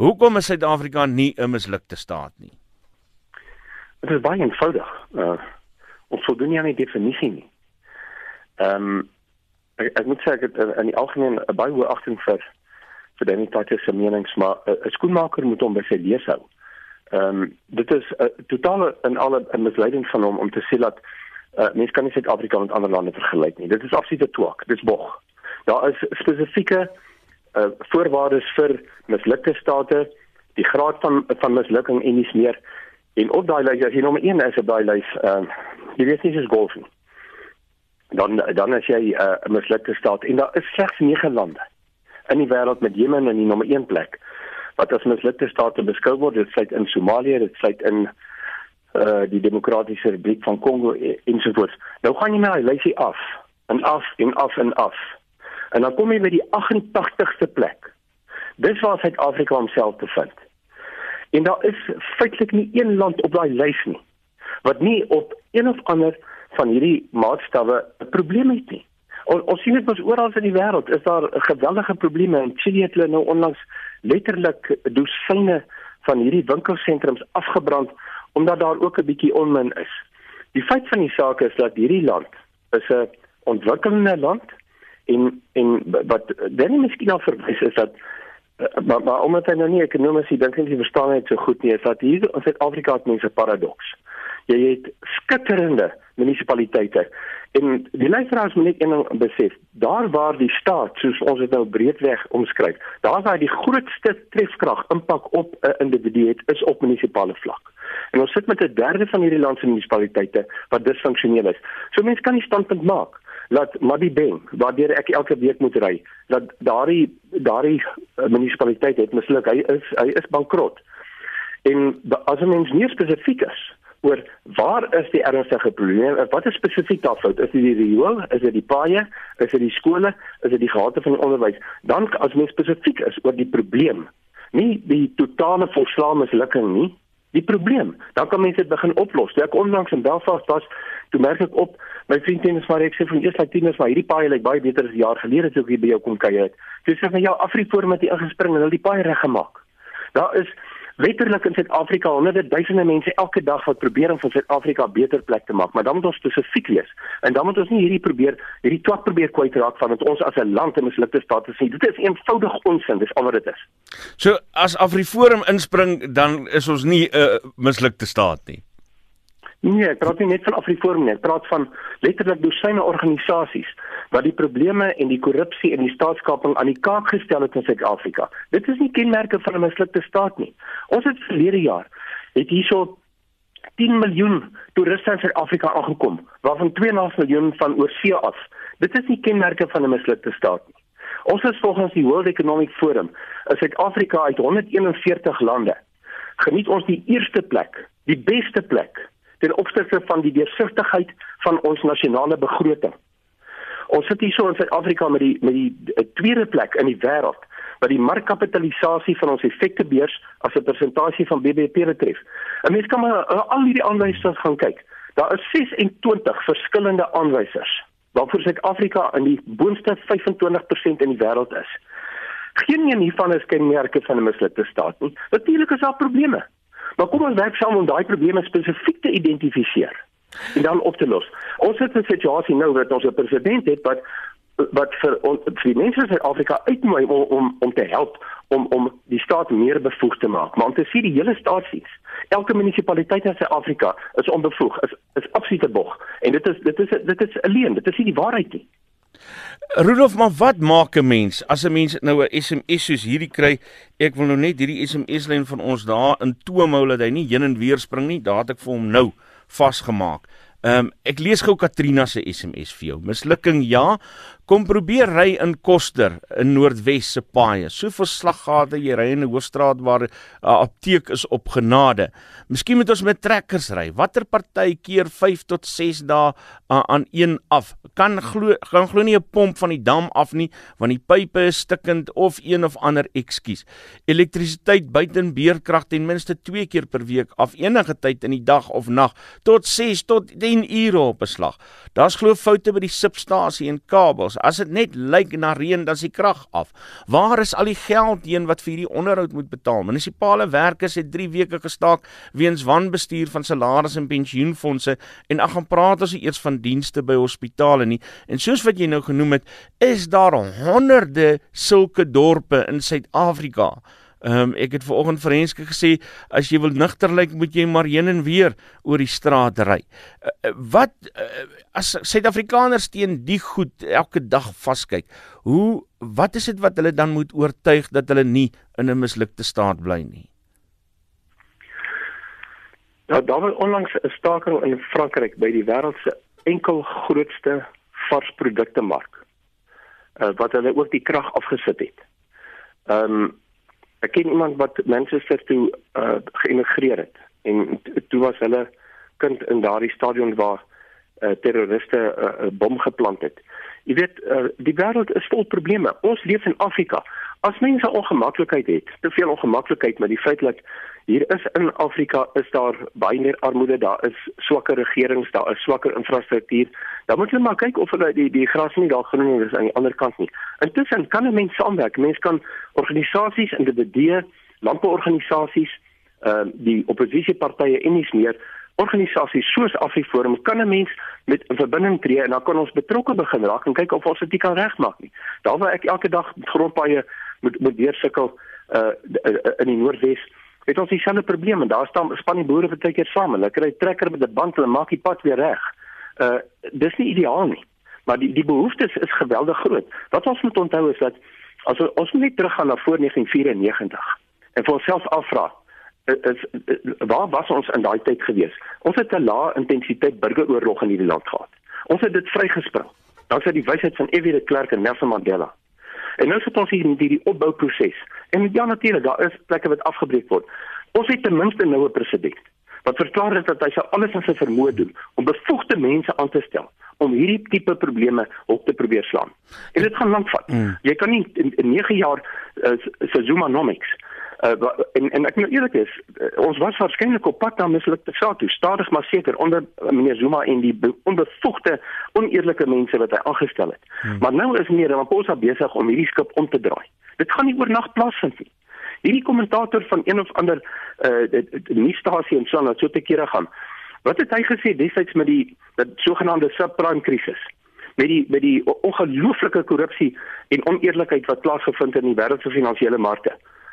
Hoekom is Suid-Afrika nie 'n mislukte staat nie? Dit is baie eenvoudig. Uh, ons voldoen nie aan die definisie nie. Ehm um, ek, ek moet sê ek het in die algemeen baie hoë agting vir vir demokratiese menings, maar 'n skoenmaker moet hom by sy lees hou. Ehm um, dit is 'n uh, totale en alle 'n misleiding van hom om te sê dat uh, mense kan nie Suid-Afrika met ander lande vergelyk nie. Dit is absolute twak. Dit is bog. Daar is spesifieke uh, voorwaardes vir mislukte state, die graad van van mislukking en dis meer. En op daai lys as jy nommer 1 is op daai lys, uh, jy weet nie soos golf nie. Dan dan as jy uh, 'n uh, mislukte staat en daar is slegs 9 lande in die wêreld met Jemen in die nommer 1 plek wat as mislukte state beskou word. Dit sluit in Somalië, dit sluit in uh die Demokratiese Republiek van Kongo ensovoorts. Nou gaan jy na die lysie af en af en af en af. En dan kom jy by die 88ste plek. Dis waar Suid-Afrika homself bevind. En daar is feitelik nie een land op daai lys nie wat nie op een of ander van hierdie maatstawwe 'n probleem het nie. Ons ons sien dit mos oral in die wêreld is daar geweldige probleme en Chili het hulle nou onlangs letterlik dosyne van hierdie winkelsentrums afgebrand omdat daar ook 'n bietjie onmin is. Die feit van die saak is dat hierdie land is 'n ontwikkelende land en en wat dan miskien al verwys is dat uh, maar maar omdat hy nou nie ekonomies dink jy verstaan net so goed nie is dat hier in Suid-Afrika het mense paradoks. Jy het skitterende munisipaliteite en die luisteraars moet net een ding besef, daar waar die staat soos ons dit nou breedweg omskryf, daar waar die grootste trefkrag impak op 'n individu het is op munisipale vlak. En ons sit met 'n derde van hierdie land se munisipaliteite wat disfunksioneel is. So mense kan nie standpunt maak dat Madibeng waardeur ek elke week moet ry dat daardie daardie uh, munisipaliteit het misluk. Hy is hy is bankrot. En as 'n mens nie spesifiek is oor waar is die ernstige probleme wat is spesifiek daar fout? Is dit die riool? Is dit die paaie? Is dit die skole? Is dit die gehate van die onderwys? Dan as mens spesifiek is oor die probleem nie die totale volslae mislukking nie die probleem. Dan kan mense dit begin oplos. Toe ek onlangs in Belfast was toe merk ek op my vriend Tennis maar ek sê van eers like tieners maar hierdie paai lyk baie beter as 'n jaar gelede toe ek hier by jou kom kuier het. Dis sê van jou Afriforum het hier ingespring en hulle die paai reggemaak. Daar is letterlik in Suid-Afrika honderde duisende mense elke dag wat probeer om vir Suid-Afrika 'n beter plek te maak, maar dan moet ons spesifiek wees. En dan moet ons nie hierdie probeer hierdie twak probeer kwytraak van dat ons as 'n land 'n mislukte staat is nie. Dit is eenvoudig onsin, dis al wat dit is. So as Afriforum inspring, dan is ons nie 'n uh, mislukte staat nie. Nee, ek praat nie net van Afriforum nie, ek praat van letterlik dosyne organisasies wat die probleme en die korrupsie in die staatskaping aan die kaak gestel het in Suid-Afrika. Dit is nie kenmerke van 'n mislukte staat nie. Ons het verlede jaar het hierso 10 miljoen toeriste in Suid-Afrika aangekom, waarvan 2.5 miljoen van oorsee af. Dit is nie kenmerke van 'n mislukte staat nie. Ons is volgens die World Economic Forum, in Suid-Afrika uit 141 lande, geniet ons die eerste plek, die beste plek ten opsigte van die deursigtigheid van ons nasionale begroting. Ons sit hier so in Suid-Afrika met die met die, die tweede plek in die wêreld wat die markkapitalisasie van ons effektebeurs as 'n persentasie van BBP betref. 'n Mens kan maar uh, al hierdie aanwysers gaan kyk. Daar is 26 verskillende aanwysers waarvoor Suid-Afrika in die boonste 25% in die wêreld is. Geen een hiervan is kenmerke van 'n mislukte staat nie. Natuurlik is daar probleme. Maar kom ons werk saam om daai probleme spesifiek te identifiseer en dan op te los. Ons het 'n situasie nou waar ons 'n president het wat wat vir ons vir die mense in Suid-Afrika uitnooi om om om te help om om die staat meer bevoeg te maak. Om te sien die hele staatsies, elke munisipaliteit in Suid-Afrika is onbevoeg, is is absolute bog. En dit is dit is dit is alleen, dit is nie die waarheid nie. Rudolf, maar wat maak 'n mens as 'n mens nou 'n SMS soos hierdie kry? Ek wil nou net hierdie SMS lyn van ons daar in toom hou dat hy nie heen en weer spring nie. Daar het ek vir hom nou vasgemaak. Ehm um, ek lees gou Katrina se SMS vir jou. Mislukking ja, Kom probeer ry in Koster in Noordwes se paaie. Soveel slaggate jy ry in 'n hoofstraat waar 'n uh, apteek is op genade. Miskien moet ons met trekkers ry. Watter party keer 5 tot 6 dae uh, aan een af. Kan glo gaan glo nie 'n pomp van die dam af nie want die pype is stikkend of een of ander ekskuus. Elektrisiteit buiten beerkrag ten minste 2 keer per week af enige tyd in die dag of nag tot 6 tot 10 ure op 'n slag. Daar's glo foute by die substasie en kabels As dit net lyk na reën, dan is die krag af. Waar is al die geld heen wat vir hierdie onderhoud moet betaal? Munisipale werkers het 3 weke gestaak weens wanbestuur van salarisse en pensioenfonde en ag gaan praat ons eers van dienste by hospitale nie. En soos wat jy nou genoem het, is daar honderde sulke dorpe in Suid-Afrika Ehm um, ek het vanoggend vir Henske gesê as jy wil nigter lyk moet jy maar heen en weer oor die straat ry. Uh, wat uh, as Suid-Afrikaners teen die goed elke dag vaskyk. Hoe wat is dit wat hulle dan moet oortuig dat hulle nie in 'n mislukte staat bly nie? Ja, daar was onlangs 'n staking in Frankryk by die wêreld se enkel grootste varsprodukte mark. Uh, wat hulle ook die krag afgesit het. Ehm um, ek ken iemand wat Manchester toe uh, geïmigreer het en toe was hulle kind in daardie stadion waar uh, terroriste 'n uh, uh, bom geplant het. Jy weet, uh, die wêreld is vol probleme. Ons leef in Afrika. As mense ongemaklikheid het, te veel ongemaklikheid met die feit dat hier is in Afrika is daar baie meer armoede, daar is swakker regerings, daar is swakker infrastruktuur. Dan moet hulle maar kyk of hulle die die gras nie daar genoeg is aan die ander kant nie. Intussen kan 'n mens saamwerk. Mense kan organisasies, individue, landbouorganisasies, ehm uh, die oppositiepartye en iets meer organisasies soos Afriforum kan 'n mens met 'n verbinding tree en dan kan ons betrokke begin raak en kyk of ons dit kan regmaak nie. Daar waar ek elke dag grondpaaie moet moet deursukkel uh in die Noordwes het ons dieselfde probleme. Daar staan span die boere baie keer saam. Hulle kry trekker met 'n band en maak die pad weer reg. Uh dis nie ideaal nie. Maar die die behoeftes is geweldig groot. Wat ons moet onthou is dat as ons net teruggaan na voor 1994 en vir onsself afvra is, is waar was ons in daai tyd gewees? Ons het 'n lae intensiteit burgeroorlog in hierdie land gehad. Ons het dit vrygespring. Danksy die wysheid van F.W. de Klerk en Nelson Mandela. En nou sit ons hier in hierdie opbouproses. En ja natuurlik, daar is plekke wat afgebreek word. Ons het ten minste nou 'n president wat verklaar het dat hy sal alles in sy vermoë doen om bevoegde mense aan te stel om hierdie tipe probleme op te probeer slaan. En dit gaan lank vat. Mm. Jy kan nie in, in 9 jaar uh, se Zumanomics uh, en en ek moet eerlik is, uh, ons was waarskynlik op pad na mislukte saak toe, stadig maar seker onder uh, meneer Zuma en die onbevoegde, oneerlike mense wat hy aangestel het. Hmm. Maar nou is meneer Ramaphosa besig om hierdie skip om te draai. Dit gaan nie oornag plaasvind nie. Hierdie kommentator van een of ander uh nuusstasie en so net so te kere gaan. Wat het hy gesê destyds met die dat sogenaamde subprime krisis? met die met die ongelooflike korrupsie en oneerlikheid wat plaasgevind het in die wêreld se finansiële markte.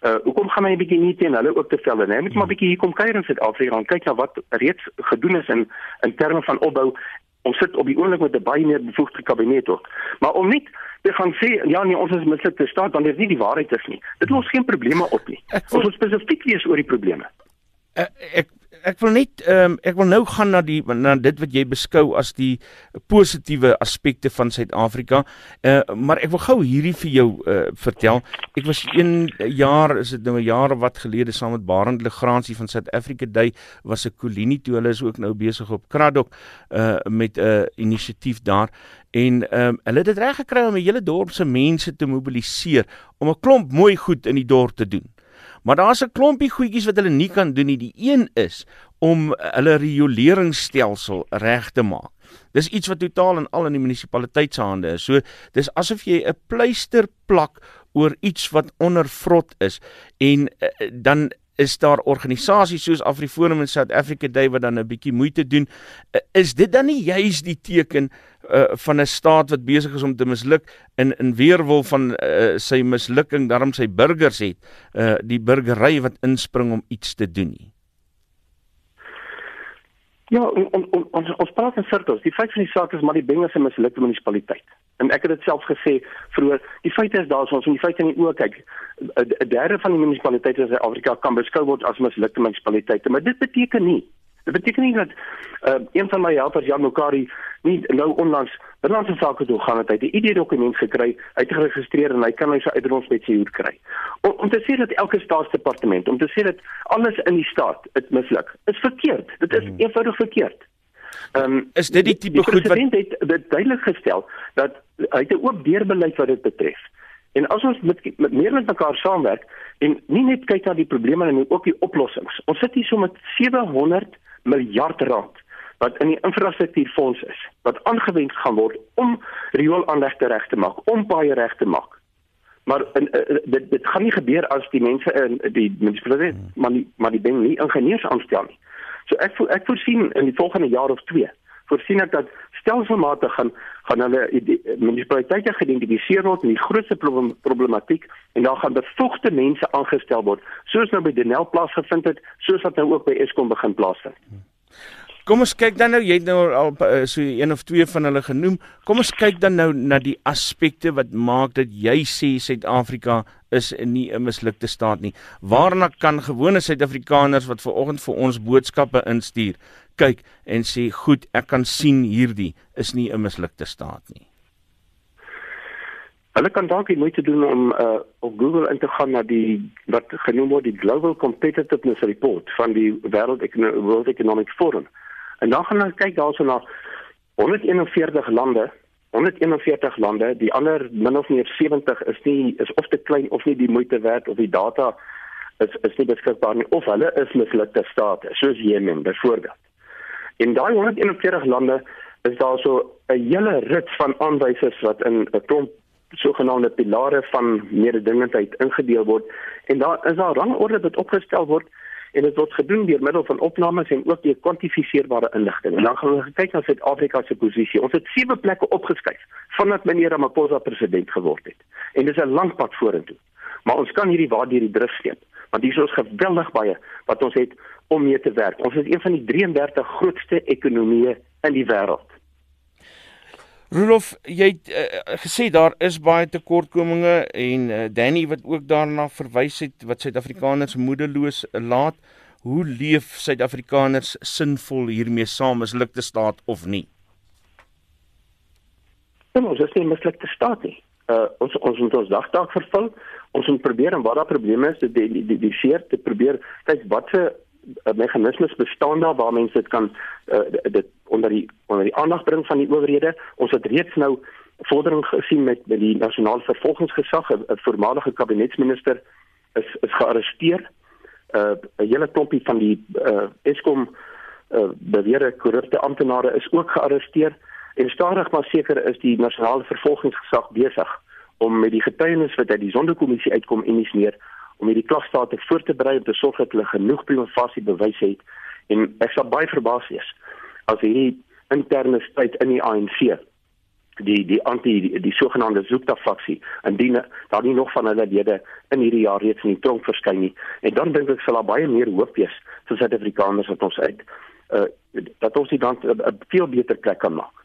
Uh hoekom gaan hy 'n bietjie nie teen hulle ook te velde nie? Hy moet maar 'n bietjie hier kom kuier in Suid-Afrika en kyk na wat reeds gedoen is in in terme van opbou. Ons sit op die oomblik met 'n baie meer bevoegde kabinet ook. Maar om nie te gaan sê ja nee ons is mislik te staan wanneer dit nie die waarheid is nie. Dit los geen probleme op nie. Ons moet spesifiek wees oor die probleme. Uh, ek ek wil net ehm um, ek wil nou gaan na die na dit wat jy beskou as die positiewe aspekte van Suid-Afrika. Uh maar ek wil gou hierdie vir jou uh vertel. Ek was een jaar, is dit nou 'n jaar of wat gelede saam met Barend Legrandsie van South Africa Day was 'n kolonie toe hulle is ook nou besig op Kraddock uh met 'n uh, inisiatief daar en ehm um, hulle het dit reg gekry om die hele dorp se mense te mobiliseer om 'n klomp mooi goed in die dorp te doen. Maar daar's 'n klompie goedjies wat hulle nie kan doen nie. Die een is om hulle rioleringsstelsel reg te maak. Dis iets wat totaal en al in die munisipaliteit se hande is. So dis asof jy 'n pleister plak oor iets wat ondervrot is en uh, dan is daar organisasies soos AfriForum in South Africa Day wat dan 'n bietjie moeite doen. Uh, is dit dan nie juis die teken uh, van 'n staat wat besig is om te misluk in in weerwil van uh, sy mislukking daarom sy burgers het uh, die burgery wat inspring om iets te doen nie. Ja, on, on, on, ons ons praat in sirkels. Die feit van die saak is maar die Bengals se mislukte munisipaliteit. En ek het dit self gesê vroeër. Die feit is daar is ons om die feite in die oë kyk. 'n Derde van die munisipaliteite in Suid-Afrika kan beskou word as mislukte munisipaliteite, maar dit beteken nie Dit beteken nie dat uh, een van my helpers Jan Mokari nie nou onlangs binnelandse sake toe gaan het hy 'n ID dokument gekry, uitgeregistreer en hy kan nou sy sy hoed kry. Om, om te sê dat elke staatsdepartement, om te sê dat alles in die staat dit misluk, is verkeerd. Dit is hmm. eenvoudig verkeerd. Ehm um, is dit die tipe goed wat die president het dit duidelik gestel dat hy het 'n oop deurbeleid wat dit betref. En as ons met, met meer met mekaar saamwerk en nie net kyk na die probleme en ook die oplossings. Ons sit hier so met 700 miljard rand wat in die infrastruktuurfonds is wat aangewend gaan word om rioolaanlegte reg te maak, om baie reg te maak. Maar in, uh, dit dit gaan nie gebeur as die mense in die munisipaliteit maar die maar die ding nie ingenieurs aanstel nie. So ek ek voorsien in die volgende jaar of 2 voorsien ek dat stelselmatig gaan gaan hulle munisipaliteite geïdentifiseer word met die grootste problem, problematiek en dan gaan bevoegde mense aangestel word soos nou by Denel plaasgevind het soos wat nou ook by Eskom begin plaasvind. Kom ons kyk dan nou, jy het nou al uh, so een of twee van hulle genoem. Kom ons kyk dan nou na die aspekte wat maak dat jy sê Suid-Afrika is nie 'n mislukte staat nie. Waarna kan gewone Suid-Afrikaners wat ver oggend vir ons boodskappe instuur, kyk en sê, "Goed, ek kan sien hierdie is nie 'n mislukte staat nie." Hulle kan dalk iets moet doen om uh, op Google in te gaan na die wat genoem word die Global Competitiveness Report van die World, Econo World Economic Forum. En dan gaan ons kyk daarso na 141 lande, 141 lande, die ander min of meer 70 is nie is of te klein of nie die moeite werd of die data is is nie beskikbaar nie of hulle is mislukte state, soos Jemen byvoorbeeld. In daai 141 lande is daar so 'n hele rits van aanwysers wat in 'n klomp sogenaamde pilare van mededingendheid ingedeel word en daar is daar rangorde wat opgestel word en dit word gedoen deur middel van opnames en ook deur kwantifiseerbare inligting. En dan gaan ons kyk na Suid-Afrika se posisie. Ons het sewe plekke opgeskryf vandat meneer Ramaphosa president geword het. En dis 'n lang pad vorentoe. Maar ons kan hierdie waardeur die drif steek, want hier is ons geweldig baie wat ons het om mee te werk. Ons is een van die 33 grootste ekonomieë in die wêreld. Rolof, jy het uh, gesê daar is baie tekortkominge en uh, Danny wat ook daarna verwys het wat Suid-Afrikaners moedeloos laat. Hoe leef Suid-Afrikaners sinvol hiermee saam as lukte staat of nie? Ja, ons is nie mislukte staat nie. Uh, ons ons moet ons dagtaak vervul. Ons moet probeer en waar daar probleme is, die die die, die seer te probeer kyk wat se uh, meganismes bestaan daar waar mense dit kan uh, dit onder die onder die aandag bring van die owerhede. Ons het reeds nou vordering gesien met met die nasionale vervolgingsgesag, 'n voormalige kabinetsminister is is gearresteer. Uh 'n hele klompie van die uh Eskom uh beweerde korrupte amptenare is ook gearresteer en stadig maar seker is die nasionale vervolgingsgesag besig om met die getuienis wat uit die sondekommissie uitkom en nie meer om hierdie klagstate voor te berei om te sorg dat hulle genoeg privasie bewys het. En ek sal baie verbaas wees as hierdie interne stryd in die ANC die die anti die, die sogenaamde Zukta faksie indien daar nie nog van hulle lede in hierdie jaar reeds in die tronk verskyn nie. En dan dink ek sal daar baie meer hoop wees vir Suid-Afrikaners wat ons uit uh, dat ons die land 'n veel beter plek kan maak